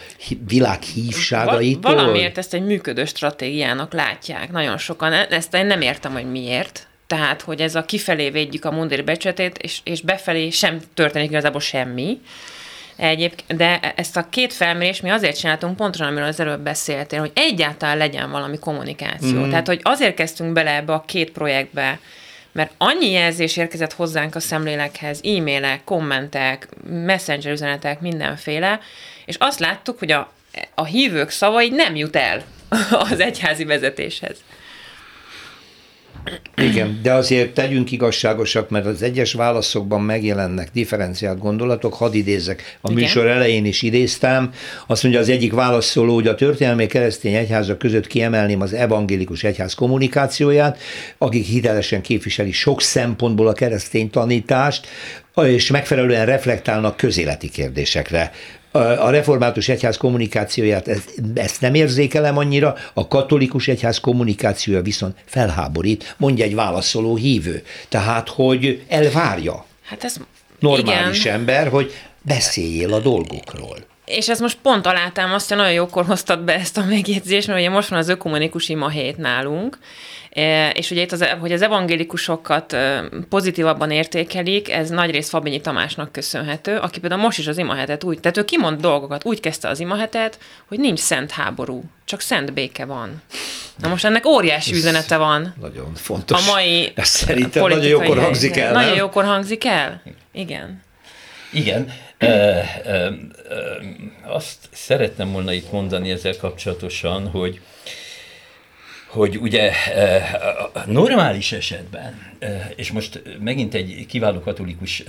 világ hívságaitól. Valamiért ezt egy működő stratégiának látják. Nagyon sokan. E- ezt én nem értem, hogy miért. Tehát, hogy ez a kifelé védjük a mundér becsetét, és, és befelé sem történik igazából semmi. Egyébként, de ezt a két felmérést mi azért csináltunk, pontosan amiről az előbb beszéltél, hogy egyáltalán legyen valami kommunikáció. Mm. Tehát, hogy azért kezdtünk bele ebbe a két projektbe, mert annyi jelzés érkezett hozzánk a szemlélekhez, e-mailek, kommentek, messenger üzenetek, mindenféle, és azt láttuk, hogy a, a hívők szavai nem jut el az egyházi vezetéshez. Igen, de azért tegyünk igazságosak, mert az egyes válaszokban megjelennek differenciált gondolatok. Hadd idézek, a Igen. műsor elején is idéztem. Azt mondja az egyik válaszoló, hogy a történelmi keresztény egyházak között kiemelném az evangélikus egyház kommunikációját, akik hitelesen képviseli sok szempontból a keresztény tanítást, és megfelelően reflektálnak közéleti kérdésekre a református egyház kommunikációját ezt nem érzékelem annyira, a katolikus egyház kommunikációja viszont felháborít, mondja egy válaszoló hívő. Tehát, hogy elvárja. Hát ez normális igen. ember, hogy beszéljél a dolgokról. És ez most pont alátámasztja, nagyon jókor hoztad be ezt a megjegyzést, mert ugye most van az ökumenikus ima hét nálunk, e, és ugye itt, az, hogy az evangélikusokat e, pozitívabban értékelik, ez nagyrészt Fabinyi Tamásnak köszönhető, aki például most is az imahetet úgy, tehát ő kimond dolgokat, úgy kezdte az imahetet, hogy nincs szent háború, csak szent béke van. Na most ennek óriási ez üzenete van. Nagyon fontos. A mai Ez szerintem nagyon jókor hangzik el, Nagyon jókor hangzik el? Igen. Igen. Ö, ö, azt szeretném volna itt mondani ezzel kapcsolatosan, hogy hogy ugye normális esetben, és most megint egy kiváló katolikus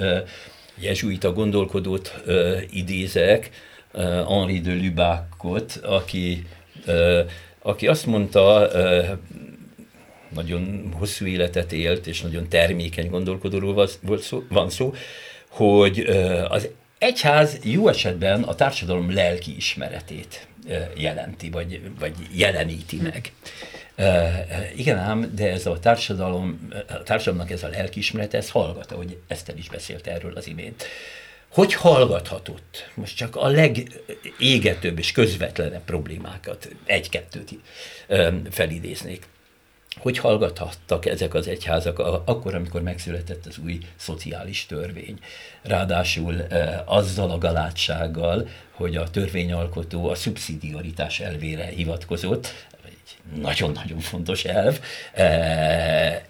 jezsuita gondolkodót idézek, Henri de Lubacot, aki, aki azt mondta, nagyon hosszú életet élt, és nagyon termékeny gondolkodóról van szó, hogy az egyház jó esetben a társadalom lelki ismeretét jelenti, vagy, vagy jeleníti meg. igen ám, de ez a társadalom, a társadalomnak ez a lelkiismerete, ez hallgat, ahogy Eszter is beszélt erről az imént. Hogy hallgathatott? Most csak a legégetőbb és közvetlenebb problémákat, egy-kettőt felidéznék hogy hallgathattak ezek az egyházak akkor, amikor megszületett az új szociális törvény. Ráadásul e, azzal a galátsággal, hogy a törvényalkotó a szubszidiaritás elvére hivatkozott, nagyon-nagyon fontos elv, e,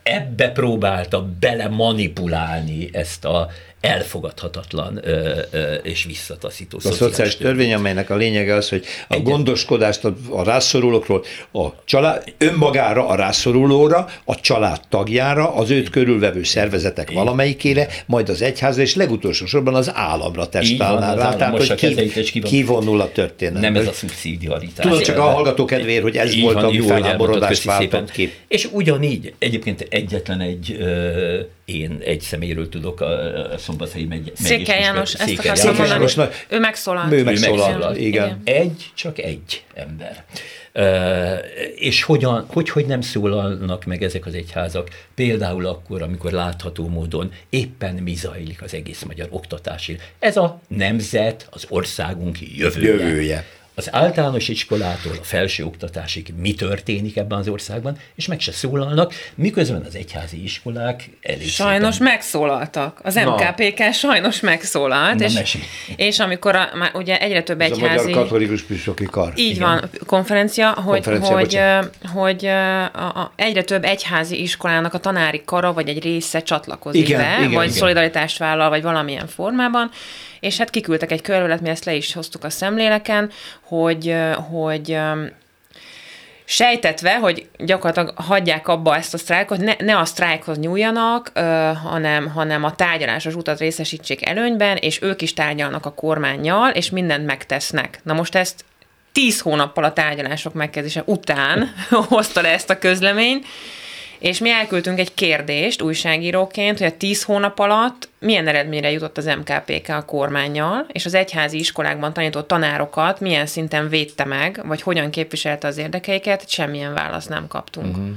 ebbe próbálta bele manipulálni ezt a elfogadhatatlan ö, ö, és visszataszító a szociális, szociális törvény, amelynek a lényege az, hogy a Egy... gondoskodást a, a rászorulókról a család, önmagára, a rászorulóra, a család tagjára, az őt körülvevő szervezetek valamelyikére, majd az egyházra, és legutolsó sorban az államra testálná rá, tehát hogy ki, kivonul. a történet. Nem ez a szubszidiaritás. Tudod, csak a hallgató kedvéért, hogy ez Így volt, van, ami felháborodást váltott ki. És ugyanígy, egyébként egyetlen egy ö, én egy személyről tudok, a, a Szombathelyi megy. Székely János, ezt akartam mondani. Ő megszólalt. Ő megszólalt, igen. igen. Egy, csak egy ember. Uh, és hogyan, hogy, hogy nem szólalnak meg ezek az egyházak, például akkor, amikor látható módon éppen mi zajlik az egész magyar oktatási. Ez a nemzet, az országunk jövője. jövője az általános iskolától a felsőoktatásig mi történik ebben az országban, és meg se szólalnak, miközben az egyházi iskolák elég Sajnos szépen... megszólaltak. Az MKPK sajnos megszólalt, Na, és, és amikor a, már ugye egyre több Ez egyházi... a Magyar Katolikus Püspöki Kar. Így Igen. van, konferencia, hogy, konferencia, hogy, hogy a, a, egyre több egyházi iskolának a tanári kara, vagy egy része csatlakozik igen, be, igen, vagy igen. szolidaritást vállal, vagy valamilyen formában, és hát kiküldtek egy körület, mi ezt le is hoztuk a szemléleken, hogy, hogy sejtetve, hogy gyakorlatilag hagyják abba ezt a sztrájkot, ne, ne a sztrájkhoz nyúljanak, hanem, hanem a tárgyalásos utat részesítsék előnyben, és ők is tárgyalnak a kormányjal, és mindent megtesznek. Na most ezt tíz hónappal a tárgyalások megkezdése után hozta le ezt a közleményt, és mi elküldtünk egy kérdést újságíróként, hogy a tíz hónap alatt milyen eredményre jutott az MKPK a kormányjal, és az egyházi iskolákban tanított tanárokat milyen szinten védte meg, vagy hogyan képviselte az érdekeiket, semmilyen választ nem kaptunk. Uh-huh.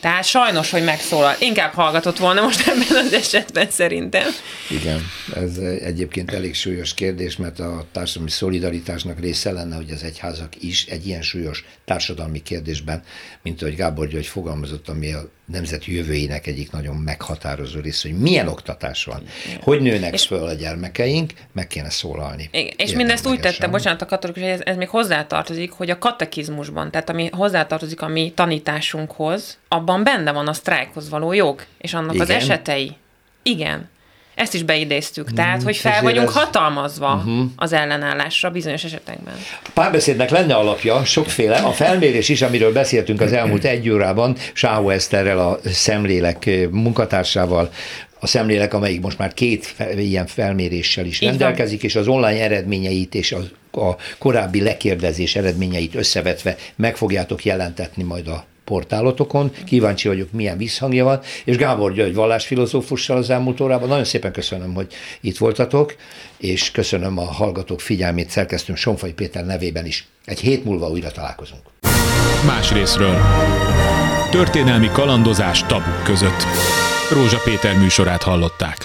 Tehát sajnos, hogy megszólal. Inkább hallgatott volna most ebben az esetben szerintem. Igen, ez egyébként elég súlyos kérdés, mert a társadalmi szolidaritásnak része lenne, hogy az egyházak is egy ilyen súlyos társadalmi kérdésben, mint ahogy Gábor György fogalmazott, ami a nemzeti jövőjének egyik nagyon meghatározó része, hogy milyen oktatás van, hogy nőnek és, föl a gyermekeink, meg kéne szólalni. Igen, és mindezt úgy tette, bocsánat, a katolikus, hogy ez, ez még hozzátartozik, hogy a katekizmusban, tehát ami hozzátartozik a mi tanításunkhoz, abban benne van a sztrájkhoz való jog, és annak Igen? az esetei. Igen. Ezt is beidéztük, tehát, hogy fel vagyunk ez... hatalmazva uh-huh. az ellenállásra bizonyos esetekben. A párbeszédnek lenne alapja, sokféle. A felmérés is, amiről beszéltünk az elmúlt egy órában, Sáó Eszterrel, a szemlélek munkatársával, a szemlélek, amelyik most már két ilyen felméréssel is Így rendelkezik, van. és az online eredményeit és a, a korábbi lekérdezés eredményeit összevetve meg fogjátok jelentetni majd a portálotokon. Kíváncsi vagyok, milyen visszhangja van. És Gábor György vallásfilozófussal az elmúlt órában. Nagyon szépen köszönöm, hogy itt voltatok, és köszönöm a hallgatók figyelmét szerkesztőm Sonfai Péter nevében is. Egy hét múlva újra találkozunk. Más részről. Történelmi kalandozás tabuk között. Rózsa Péter műsorát hallották.